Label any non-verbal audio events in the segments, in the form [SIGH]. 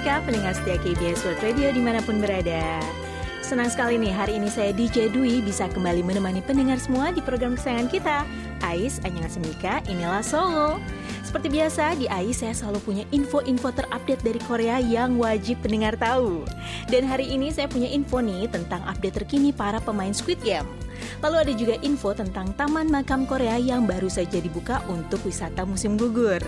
Nikah pendengar setia KBS World Radio di mana pun berada. Senang sekali nih hari ini saya DJ Dwi bisa kembali menemani pendengar semua di program kesayangan kita. Ais Annyeonghaseyo nikah, inilah Solo. Seperti biasa, di AIS saya selalu punya info-info terupdate dari Korea yang wajib pendengar tahu. Dan hari ini saya punya info nih tentang update terkini para pemain Squid Game. Lalu ada juga info tentang Taman Makam Korea yang baru saja dibuka untuk wisata musim gugur.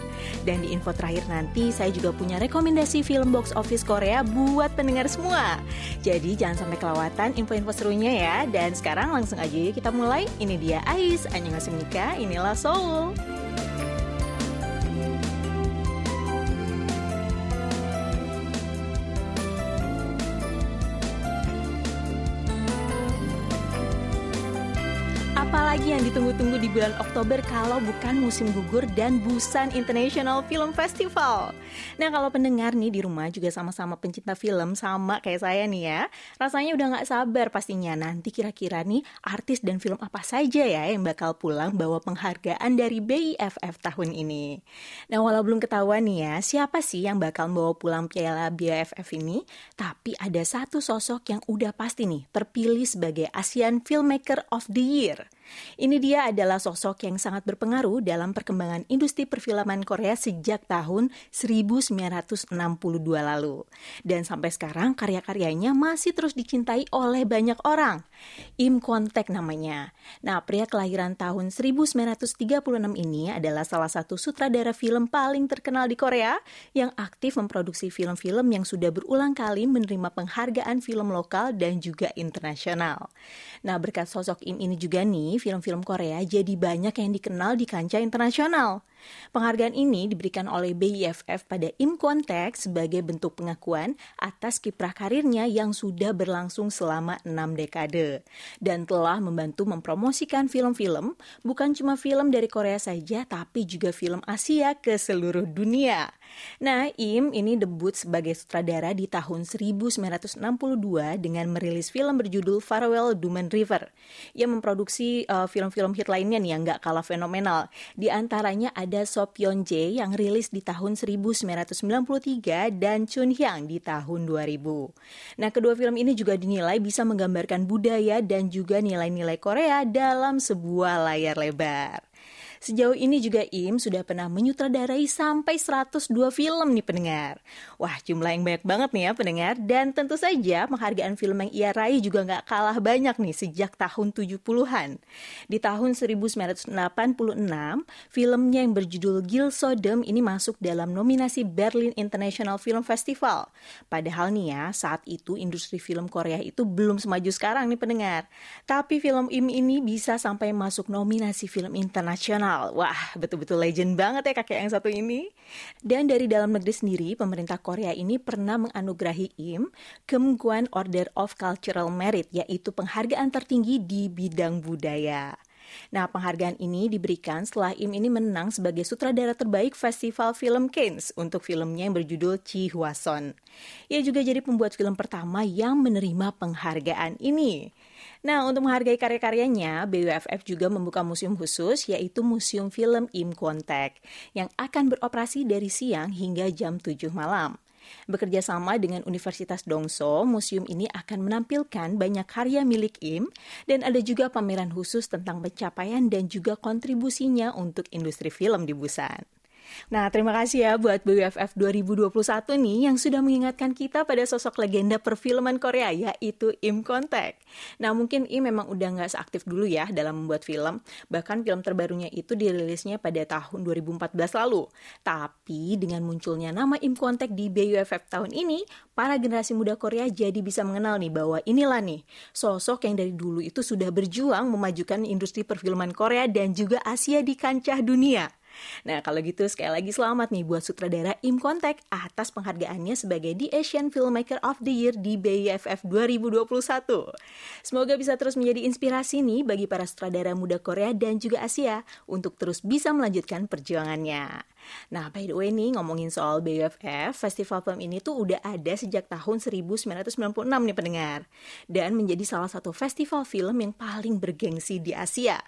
Dan di info terakhir nanti saya juga punya rekomendasi film box office Korea buat pendengar semua. Jadi jangan sampai kelewatan info-info serunya ya. Dan sekarang langsung aja kita mulai. Ini dia Ais, Annyeonghaseyo inilah Seoul. Apalagi yang ditunggu-tunggu di bulan Oktober kalau bukan musim gugur dan Busan International Film Festival. Nah kalau pendengar nih di rumah juga sama-sama pencinta film sama kayak saya nih ya. Rasanya udah gak sabar pastinya nanti kira-kira nih artis dan film apa saja ya yang bakal pulang bawa penghargaan dari BIFF tahun ini. Nah walau belum ketahuan nih ya siapa sih yang bakal bawa pulang piala BIFF ini. Tapi ada satu sosok yang udah pasti nih terpilih sebagai Asian Filmmaker of the Year. Ini dia adalah sosok yang sangat berpengaruh dalam perkembangan industri perfilman Korea sejak tahun 1962 lalu. Dan sampai sekarang karya-karyanya masih terus dicintai oleh banyak orang. Im Kwon-taek namanya. Nah, pria kelahiran tahun 1936 ini adalah salah satu sutradara film paling terkenal di Korea yang aktif memproduksi film-film yang sudah berulang kali menerima penghargaan film lokal dan juga internasional. Nah, berkat sosok Im ini juga nih, film-film Korea jadi banyak yang dikenal di kancah internasional. Penghargaan ini diberikan oleh BIFF pada Im Kwon Taek sebagai bentuk pengakuan atas kiprah karirnya yang sudah berlangsung selama enam dekade dan telah membantu mempromosikan film-film bukan cuma film dari Korea saja tapi juga film Asia ke seluruh dunia. Nah, Im ini debut sebagai sutradara di tahun 1962 dengan merilis film berjudul Farewell Duman River. Ia memproduksi uh, film-film hit lainnya nih yang nggak kalah fenomenal. Di antaranya ada So Pyeon Jae yang rilis di tahun 1993 dan Chun Hyang di tahun 2000. Nah, kedua film ini juga dinilai bisa menggambarkan budaya dan juga nilai-nilai Korea dalam sebuah layar lebar. Sejauh ini juga Im sudah pernah menyutradarai sampai 102 film nih pendengar. Wah jumlah yang banyak banget nih ya pendengar. Dan tentu saja penghargaan film yang ia raih juga nggak kalah banyak nih sejak tahun 70-an. Di tahun 1986, filmnya yang berjudul Gil Sodom ini masuk dalam nominasi Berlin International Film Festival. Padahal nih ya, saat itu industri film Korea itu belum semaju sekarang nih pendengar. Tapi film Im ini bisa sampai masuk nominasi film internasional nasional. Wah, betul-betul legend banget ya kakek yang satu ini. Dan dari dalam negeri sendiri, pemerintah Korea ini pernah menganugerahi Im Kemguan Order of Cultural Merit, yaitu penghargaan tertinggi di bidang budaya. Nah, penghargaan ini diberikan setelah Im ini menang sebagai sutradara terbaik Festival Film Cannes untuk filmnya yang berjudul Chi Hwason. Ia juga jadi pembuat film pertama yang menerima penghargaan ini. Nah, untuk menghargai karya-karyanya, BWFF juga membuka museum khusus yaitu Museum Film Im Kontek yang akan beroperasi dari siang hingga jam 7 malam. Bekerja sama dengan Universitas Dongso, museum ini akan menampilkan banyak karya milik Im dan ada juga pameran khusus tentang pencapaian dan juga kontribusinya untuk industri film di Busan. Nah, terima kasih ya buat BWFF 2021 nih yang sudah mengingatkan kita pada sosok legenda perfilman Korea yaitu Im Kontek. Nah, mungkin Im memang udah nggak seaktif dulu ya dalam membuat film. Bahkan film terbarunya itu dirilisnya pada tahun 2014 lalu. Tapi dengan munculnya nama Im Kontek di BWFF tahun ini, para generasi muda Korea jadi bisa mengenal nih bahwa inilah nih sosok yang dari dulu itu sudah berjuang memajukan industri perfilman Korea dan juga Asia di kancah dunia. Nah, kalau gitu sekali lagi selamat nih buat sutradara Im Kontek atas penghargaannya sebagai The Asian Filmmaker of the Year di BIFF 2021. Semoga bisa terus menjadi inspirasi nih bagi para sutradara muda Korea dan juga Asia untuk terus bisa melanjutkan perjuangannya. Nah, by the way nih ngomongin soal BUFF, festival film ini tuh udah ada sejak tahun 1996 nih pendengar. Dan menjadi salah satu festival film yang paling bergengsi di Asia.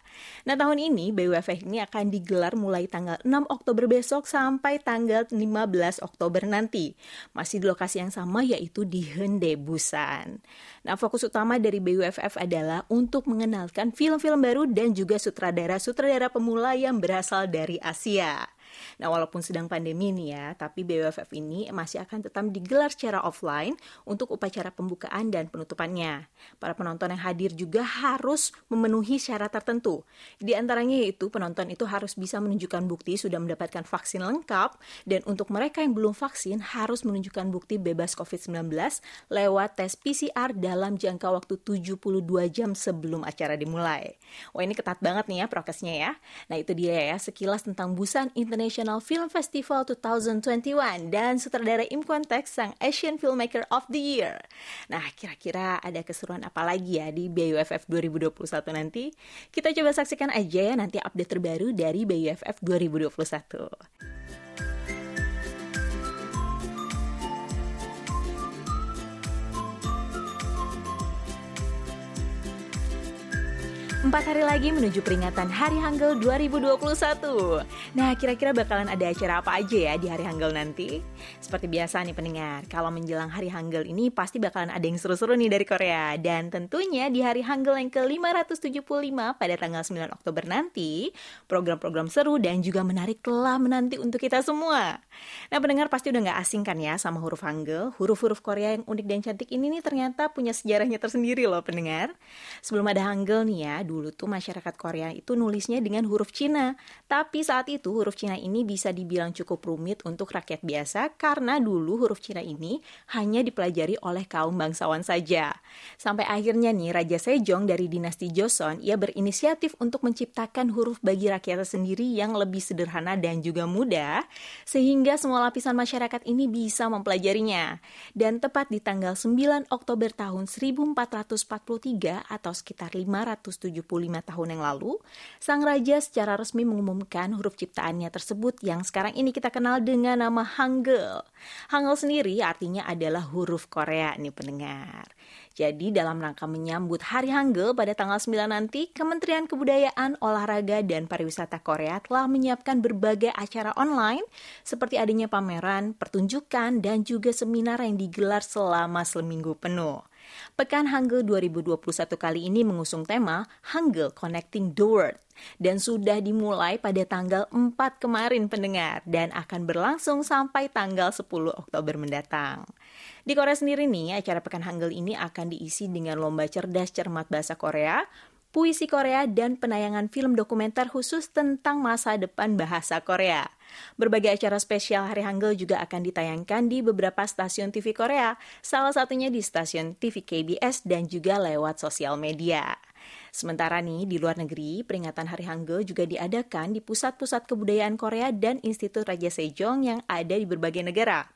Nah, tahun ini BUFF ini akan digelar mulai tanggal 6 Oktober besok sampai tanggal 15 Oktober nanti. Masih di lokasi yang sama yaitu di Hyundai Busan. Nah, fokus utama dari BUFF adalah untuk mengenalkan film-film baru dan juga sutradara-sutradara pemula yang berasal dari Asia. Nah, walaupun sedang pandemi nih ya, tapi BWFF ini masih akan tetap digelar secara offline untuk upacara pembukaan dan penutupannya. Para penonton yang hadir juga harus memenuhi syarat tertentu. Di antaranya yaitu penonton itu harus bisa menunjukkan bukti sudah mendapatkan vaksin lengkap dan untuk mereka yang belum vaksin harus menunjukkan bukti bebas COVID-19 lewat tes PCR dalam jangka waktu 72 jam sebelum acara dimulai. Wah ini ketat banget nih ya prokesnya ya. Nah itu dia ya sekilas tentang Busan International International Film Festival 2021 dan sutradara Im Kwon Taek sang Asian Filmmaker of the Year. Nah, kira-kira ada keseruan apa lagi ya di BUFF 2021 nanti? Kita coba saksikan aja ya nanti update terbaru dari BUFF 2021. Empat hari lagi menuju peringatan Hari Hangul 2021. Nah, kira-kira bakalan ada acara apa aja ya di Hari Hangul nanti? Seperti biasa nih pendengar, kalau menjelang Hari Hangul ini pasti bakalan ada yang seru-seru nih dari Korea. Dan tentunya di Hari Hangul yang ke-575 pada tanggal 9 Oktober nanti, program-program seru dan juga menarik telah menanti untuk kita semua. Nah, pendengar pasti udah nggak asing kan ya sama huruf Hangul. Huruf-huruf Korea yang unik dan cantik ini nih ternyata punya sejarahnya tersendiri loh pendengar. Sebelum ada Hangul nih ya, dulu tuh masyarakat Korea itu nulisnya dengan huruf Cina. Tapi saat itu huruf Cina ini bisa dibilang cukup rumit untuk rakyat biasa karena dulu huruf Cina ini hanya dipelajari oleh kaum bangsawan saja. Sampai akhirnya nih Raja Sejong dari dinasti Joseon ia berinisiatif untuk menciptakan huruf bagi rakyat sendiri yang lebih sederhana dan juga mudah sehingga semua lapisan masyarakat ini bisa mempelajarinya. Dan tepat di tanggal 9 Oktober tahun 1443 atau sekitar 570 75 tahun yang lalu, sang raja secara resmi mengumumkan huruf ciptaannya tersebut yang sekarang ini kita kenal dengan nama Hangul. Hangul sendiri artinya adalah huruf Korea nih pendengar. Jadi dalam rangka menyambut Hari Hangul pada tanggal 9 nanti, Kementerian Kebudayaan, Olahraga, dan Pariwisata Korea telah menyiapkan berbagai acara online seperti adanya pameran, pertunjukan, dan juga seminar yang digelar selama seminggu penuh. Pekan Hangul 2021 kali ini mengusung tema Hangul Connecting the World dan sudah dimulai pada tanggal 4 kemarin pendengar dan akan berlangsung sampai tanggal 10 Oktober mendatang. Di Korea sendiri nih, acara Pekan Hangul ini akan diisi dengan lomba cerdas cermat bahasa Korea, puisi Korea, dan penayangan film dokumenter khusus tentang masa depan bahasa Korea. Berbagai acara spesial Hari Hangul juga akan ditayangkan di beberapa stasiun TV Korea, salah satunya di stasiun TV KBS dan juga lewat sosial media. Sementara nih, di luar negeri, peringatan Hari Hangul juga diadakan di pusat-pusat kebudayaan Korea dan Institut Raja Sejong yang ada di berbagai negara.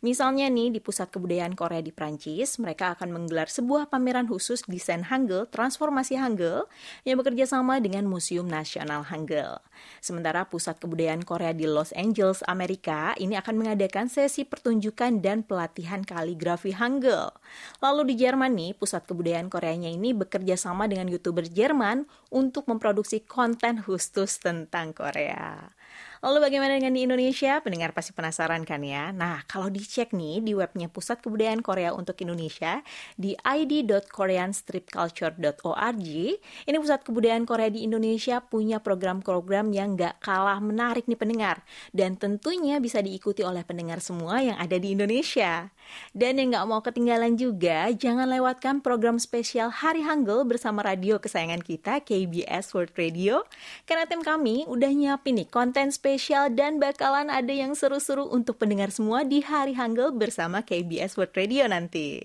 Misalnya nih di Pusat Kebudayaan Korea di Prancis, mereka akan menggelar sebuah pameran khusus desain Hangul, transformasi Hangul, yang bekerja sama dengan Museum Nasional Hangul. Sementara Pusat Kebudayaan Korea di Los Angeles, Amerika, ini akan mengadakan sesi pertunjukan dan pelatihan kaligrafi Hangul. Lalu di Jerman nih, Pusat Kebudayaan Koreanya ini bekerja sama dengan YouTuber Jerman untuk memproduksi konten khusus tentang Korea. Lalu bagaimana dengan di Indonesia? Pendengar pasti penasaran kan ya? Nah, kalau dicek nih di webnya Pusat Kebudayaan Korea untuk Indonesia di id.koreanstripculture.org, ini Pusat Kebudayaan Korea di Indonesia punya program-program yang gak kalah menarik nih pendengar. Dan tentunya bisa diikuti oleh pendengar semua yang ada di Indonesia. Dan yang gak mau ketinggalan juga, jangan lewatkan program spesial Hari Hangul bersama radio kesayangan kita, KBS World Radio. Karena tim kami udah nyiapin nih konten spesial dan bakalan ada yang seru-seru untuk pendengar semua di Hari Hangul bersama KBS World Radio nanti.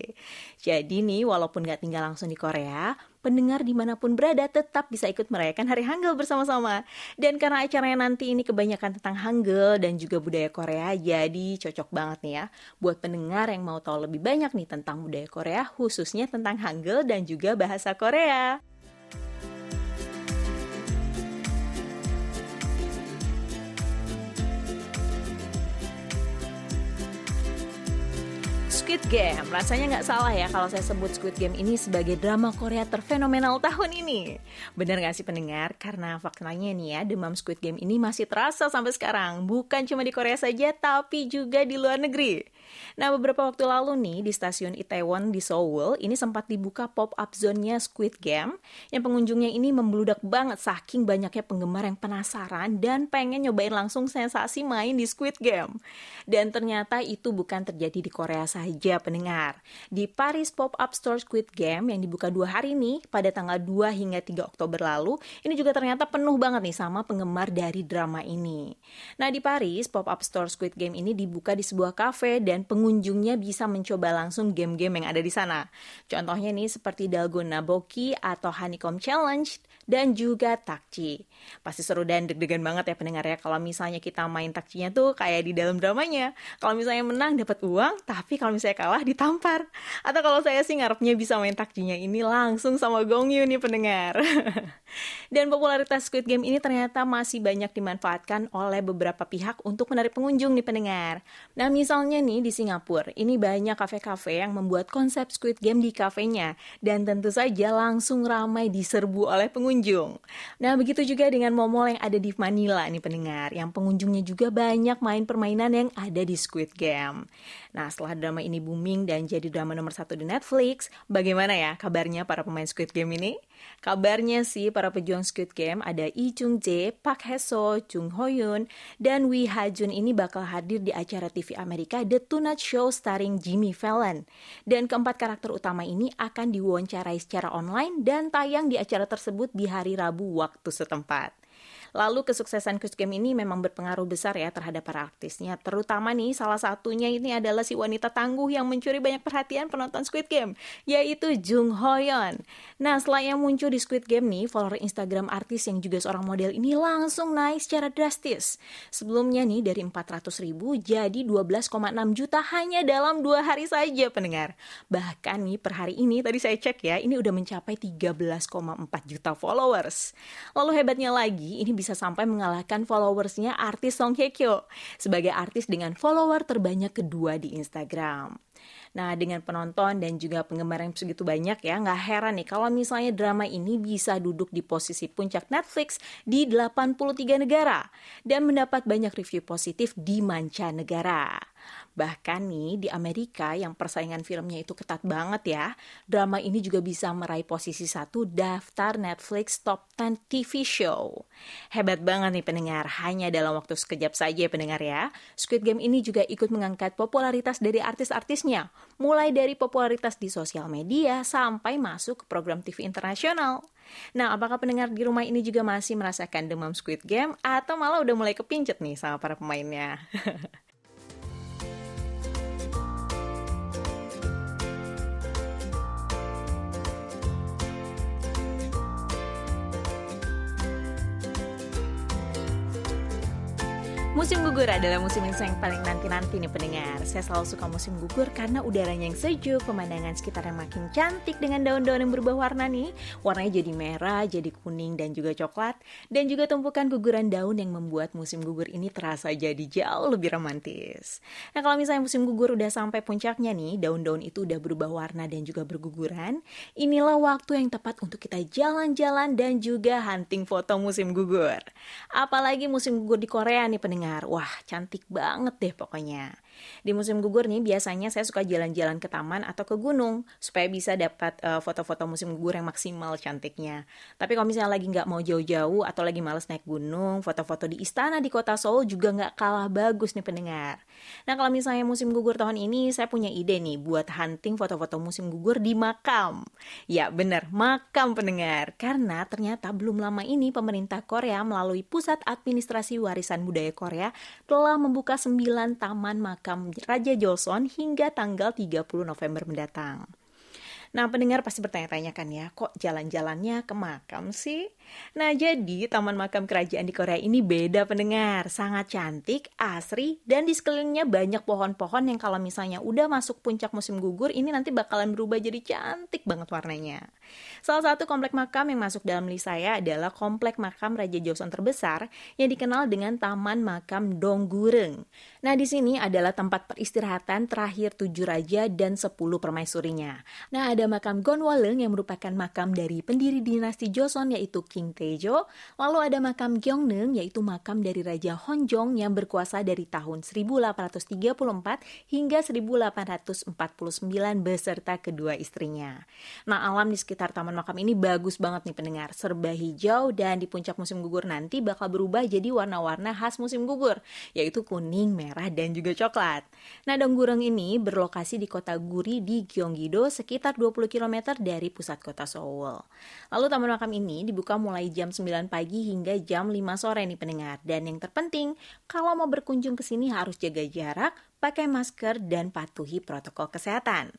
Jadi nih, walaupun gak tinggal langsung di Korea, pendengar di mana pun berada tetap bisa ikut merayakan Hari Hangul bersama-sama. Dan karena acaranya nanti ini kebanyakan tentang Hangul dan juga budaya Korea, jadi cocok banget nih ya buat pendengar yang mau tahu lebih banyak nih tentang budaya Korea, khususnya tentang Hangul dan juga bahasa Korea. Squid Game. Rasanya nggak salah ya kalau saya sebut Squid Game ini sebagai drama Korea terfenomenal tahun ini. Bener nggak sih pendengar? Karena faktanya nih ya, demam Squid Game ini masih terasa sampai sekarang. Bukan cuma di Korea saja, tapi juga di luar negeri. Nah, beberapa waktu lalu nih di stasiun Itaewon di Seoul, ini sempat dibuka pop-up zone-nya Squid Game yang pengunjungnya ini membludak banget saking banyaknya penggemar yang penasaran dan pengen nyobain langsung sensasi main di Squid Game. Dan ternyata itu bukan terjadi di Korea saja pendengar. Di Paris Pop-up Store Squid Game yang dibuka dua hari nih pada tanggal 2 hingga 3 Oktober lalu, ini juga ternyata penuh banget nih sama penggemar dari drama ini. Nah, di Paris Pop-up Store Squid Game ini dibuka di sebuah dan dan pengunjungnya bisa mencoba langsung game-game yang ada di sana. Contohnya nih seperti Dalgona Boki atau Honeycomb Challenge dan juga takci. Pasti seru dan deg-degan banget ya pendengar ya kalau misalnya kita main takcinya tuh kayak di dalam dramanya. Kalau misalnya menang dapat uang, tapi kalau misalnya kalah ditampar. Atau kalau saya sih ngarepnya bisa main takcinya ini langsung sama Gong Yu nih pendengar. [LAUGHS] dan popularitas Squid Game ini ternyata masih banyak dimanfaatkan oleh beberapa pihak untuk menarik pengunjung nih pendengar. Nah misalnya nih di Singapura, ini banyak kafe-kafe yang membuat konsep Squid Game di kafenya dan tentu saja langsung ramai diserbu oleh pengunjung. Nah, begitu juga dengan mall yang ada di Manila nih pendengar, yang pengunjungnya juga banyak main permainan yang ada di Squid Game. Nah, setelah drama ini booming dan jadi drama nomor satu di Netflix, bagaimana ya kabarnya para pemain Squid Game ini? Kabarnya sih para pejuang Squid Game ada Lee Chung Jae, Park Hae-seo, Jung Ho Yoon, dan Wi Ha Jun ini bakal hadir di acara TV Amerika The Tonight Show starring Jimmy Fallon. Dan keempat karakter utama ini akan diwawancarai secara online dan tayang di acara tersebut di hari Rabu waktu setempat. Lalu kesuksesan Squid Game ini memang berpengaruh besar ya terhadap para artisnya. Terutama nih salah satunya ini adalah si wanita tangguh yang mencuri banyak perhatian penonton Squid Game, yaitu Jung Ho Yeon. Nah setelah yang muncul di Squid Game nih, follower Instagram artis yang juga seorang model ini langsung naik secara drastis. Sebelumnya nih dari 400 ribu jadi 12,6 juta hanya dalam dua hari saja pendengar. Bahkan nih per hari ini tadi saya cek ya, ini udah mencapai 13,4 juta followers. Lalu hebatnya lagi, ini bisa sampai mengalahkan followersnya artis Song Hye Kyo sebagai artis dengan follower terbanyak kedua di Instagram. Nah, dengan penonton dan juga penggemar yang segitu banyak ya, nggak heran nih kalau misalnya drama ini bisa duduk di posisi puncak Netflix di 83 negara dan mendapat banyak review positif di mancanegara. Bahkan nih di Amerika yang persaingan filmnya itu ketat banget ya, drama ini juga bisa meraih posisi satu daftar Netflix Top 10 TV Show. Hebat banget nih pendengar, hanya dalam waktu sekejap saja ya pendengar ya. Squid Game ini juga ikut mengangkat popularitas dari artis-artisnya, mulai dari popularitas di sosial media sampai masuk ke program TV internasional. Nah, apakah pendengar di rumah ini juga masih merasakan demam Squid Game atau malah udah mulai kepincut nih sama para pemainnya? [LAUGHS] Musim gugur adalah musim yang paling nanti-nanti nih pendengar. Saya selalu suka musim gugur karena udaranya yang sejuk, pemandangan sekitar yang makin cantik dengan daun-daun yang berubah warna nih. Warnanya jadi merah, jadi kuning, dan juga coklat. Dan juga tumpukan guguran daun yang membuat musim gugur ini terasa jadi jauh lebih romantis. Nah kalau misalnya musim gugur udah sampai puncaknya nih, daun-daun itu udah berubah warna dan juga berguguran. Inilah waktu yang tepat untuk kita jalan-jalan dan juga hunting foto musim gugur. Apalagi musim gugur di Korea nih pendengar Wah, cantik banget deh pokoknya. Di musim gugur nih biasanya saya suka jalan-jalan ke taman atau ke gunung supaya bisa dapat uh, foto-foto musim gugur yang maksimal cantiknya. Tapi kalau misalnya lagi nggak mau jauh-jauh atau lagi males naik gunung, foto-foto di istana di kota Seoul juga nggak kalah bagus nih pendengar. Nah kalau misalnya musim gugur tahun ini saya punya ide nih buat hunting foto-foto musim gugur di makam. Ya bener, makam pendengar. Karena ternyata belum lama ini pemerintah Korea melalui Pusat Administrasi Warisan Budaya Korea telah membuka 9 taman makam makam Raja Joseon hingga tanggal 30 November mendatang. Nah, pendengar pasti bertanya-tanya kan ya, kok jalan-jalannya ke makam sih? Nah, jadi Taman Makam Kerajaan di Korea ini beda pendengar. Sangat cantik, asri, dan di sekelilingnya banyak pohon-pohon yang kalau misalnya udah masuk puncak musim gugur, ini nanti bakalan berubah jadi cantik banget warnanya. Salah satu komplek makam yang masuk dalam list saya adalah komplek makam Raja Joseon terbesar yang dikenal dengan Taman Makam Donggureng. Nah, di sini adalah tempat peristirahatan terakhir tujuh raja dan sepuluh permaisurinya. Nah, ada makam Gonwaleng yang merupakan makam dari pendiri dinasti Joseon yaitu King Taejo. Lalu ada makam Gyeongneng yaitu makam dari Raja Honjong yang berkuasa dari tahun 1834 hingga 1849 beserta kedua istrinya. Nah, alam di sekitar taman makam ini bagus banget nih pendengar, serba hijau dan di puncak musim gugur nanti bakal berubah jadi warna-warna khas musim gugur, yaitu kuning, merah, dan juga coklat. Nah, Donggureng ini berlokasi di kota Guri di Gyeonggi-do sekitar 20 km dari pusat kota Seoul. Lalu taman makam ini dibuka mulai jam 9 pagi hingga jam 5 sore nih pendengar. Dan yang terpenting, kalau mau berkunjung ke sini harus jaga jarak, pakai masker, dan patuhi protokol kesehatan.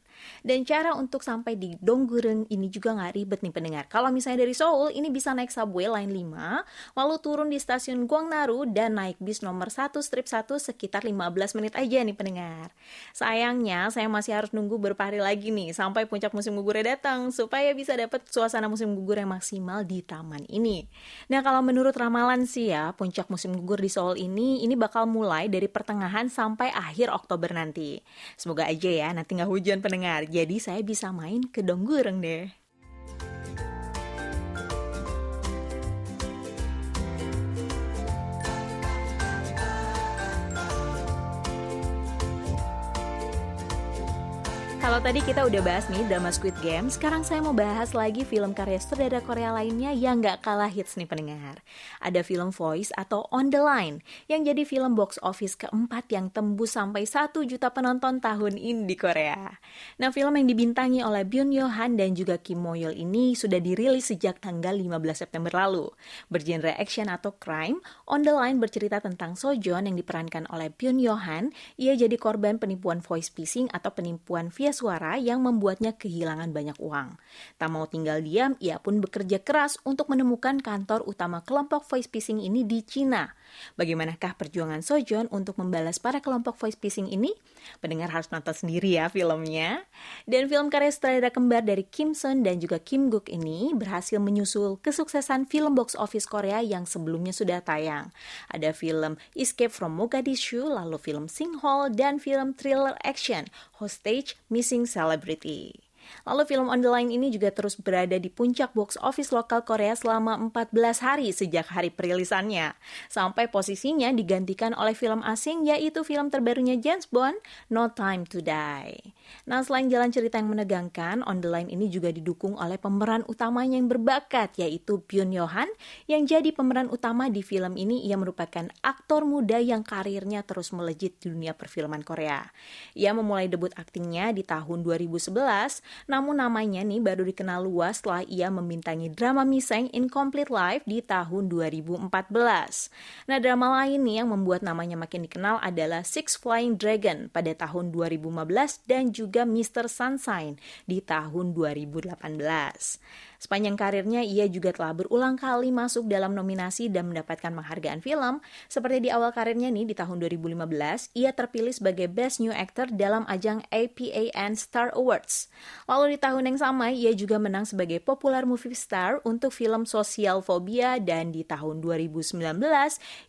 Dan cara untuk sampai di Donggureng ini juga nggak ribet nih pendengar. Kalau misalnya dari Seoul, ini bisa naik subway line 5, lalu turun di stasiun Gwangnaru dan naik bis nomor 1 strip 1 sekitar 15 menit aja nih pendengar. Sayangnya, saya masih harus nunggu beberapa hari lagi nih sampai puncak musim gugurnya datang supaya bisa dapat suasana musim gugur yang maksimal di taman ini. Nah, kalau menurut ramalan sih ya, puncak musim gugur di Seoul ini ini bakal mulai dari pertengahan sampai akhir akhir Oktober nanti. Semoga aja ya nanti nggak hujan pendengar, jadi saya bisa main ke Donggureng deh. Kalau tadi kita udah bahas nih drama Squid Game, sekarang saya mau bahas lagi film karya sutradara Korea lainnya yang gak kalah hits nih pendengar. Ada film Voice atau On The Line, yang jadi film box office keempat yang tembus sampai 1 juta penonton tahun ini di Korea. Nah film yang dibintangi oleh Byun Yo Han dan juga Kim Mo ini sudah dirilis sejak tanggal 15 September lalu. Bergenre action atau crime, On The Line bercerita tentang Sojon yang diperankan oleh Byun Yo Han, ia jadi korban penipuan voice phishing atau penipuan via suara yang membuatnya kehilangan banyak uang. Tak mau tinggal diam, ia pun bekerja keras untuk menemukan kantor utama kelompok voice phishing ini di Cina. Bagaimanakah perjuangan Sojon untuk membalas para kelompok voice phishing ini? Pendengar harus nonton sendiri ya filmnya. Dan film karya sutradara kembar dari Kim Sun dan juga Kim Guk ini berhasil menyusul kesuksesan film box office Korea yang sebelumnya sudah tayang. Ada film Escape from Mogadishu, lalu film Singhole, dan film thriller action Hostage Missing Celebrity. Lalu film On The Line ini juga terus berada di puncak box office lokal Korea selama 14 hari sejak hari perilisannya. Sampai posisinya digantikan oleh film asing yaitu film terbarunya James Bond, No Time to Die. Nah selain jalan cerita yang menegangkan, On The Line ini juga didukung oleh pemeran utamanya yang berbakat yaitu Byun Yohan yang jadi pemeran utama di film ini ia merupakan aktor muda yang karirnya terus melejit di dunia perfilman Korea. Ia memulai debut aktingnya di tahun 2011 namun namanya nih baru dikenal luas setelah ia membintangi drama Miseng Incomplete Life di tahun 2014. Nah drama lain nih yang membuat namanya makin dikenal adalah Six Flying Dragon pada tahun 2015 dan juga Mr. Sunshine di tahun 2018. Sepanjang karirnya, ia juga telah berulang kali masuk dalam nominasi dan mendapatkan penghargaan film. Seperti di awal karirnya nih, di tahun 2015, ia terpilih sebagai Best New Actor dalam ajang APAN Star Awards. Lalu di tahun yang sama, ia juga menang sebagai Popular Movie Star untuk film Sosial Phobia dan di tahun 2019,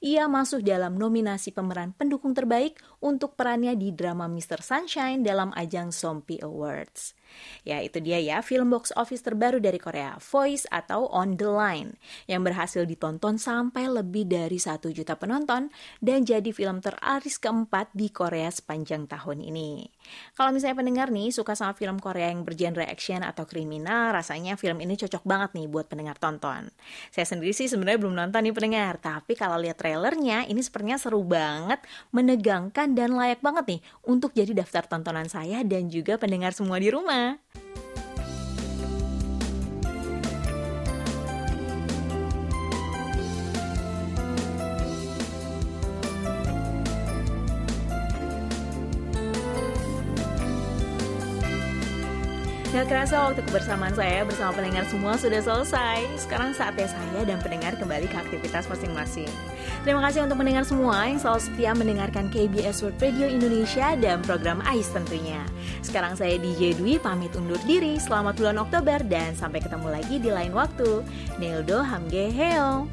ia masuk dalam nominasi pemeran pendukung terbaik untuk perannya di drama Mr. Sunshine dalam ajang Sompi Awards. Ya, itu dia ya film box office terbaru dari Korea, Voice atau On The Line, yang berhasil ditonton sampai lebih dari satu juta penonton dan jadi film teraris keempat di Korea sepanjang tahun ini. Kalau misalnya pendengar nih suka sama film Korea yang bergenre action atau kriminal, rasanya film ini cocok banget nih buat pendengar tonton. Saya sendiri sih sebenarnya belum nonton nih pendengar, tapi kalau lihat trailernya ini sepertinya seru banget, menegangkan dan layak banget nih untuk jadi daftar tontonan saya dan juga pendengar semua di rumah. Gak kerasa waktu kebersamaan saya bersama pendengar semua sudah selesai. Sekarang saatnya saya dan pendengar kembali ke aktivitas masing-masing. Terima kasih untuk pendengar semua yang selalu setia mendengarkan KBS World Radio Indonesia dan program AIS tentunya. Sekarang saya DJ Dwi pamit undur diri. Selamat bulan Oktober dan sampai ketemu lagi di lain waktu. Neldo Hamge Heo.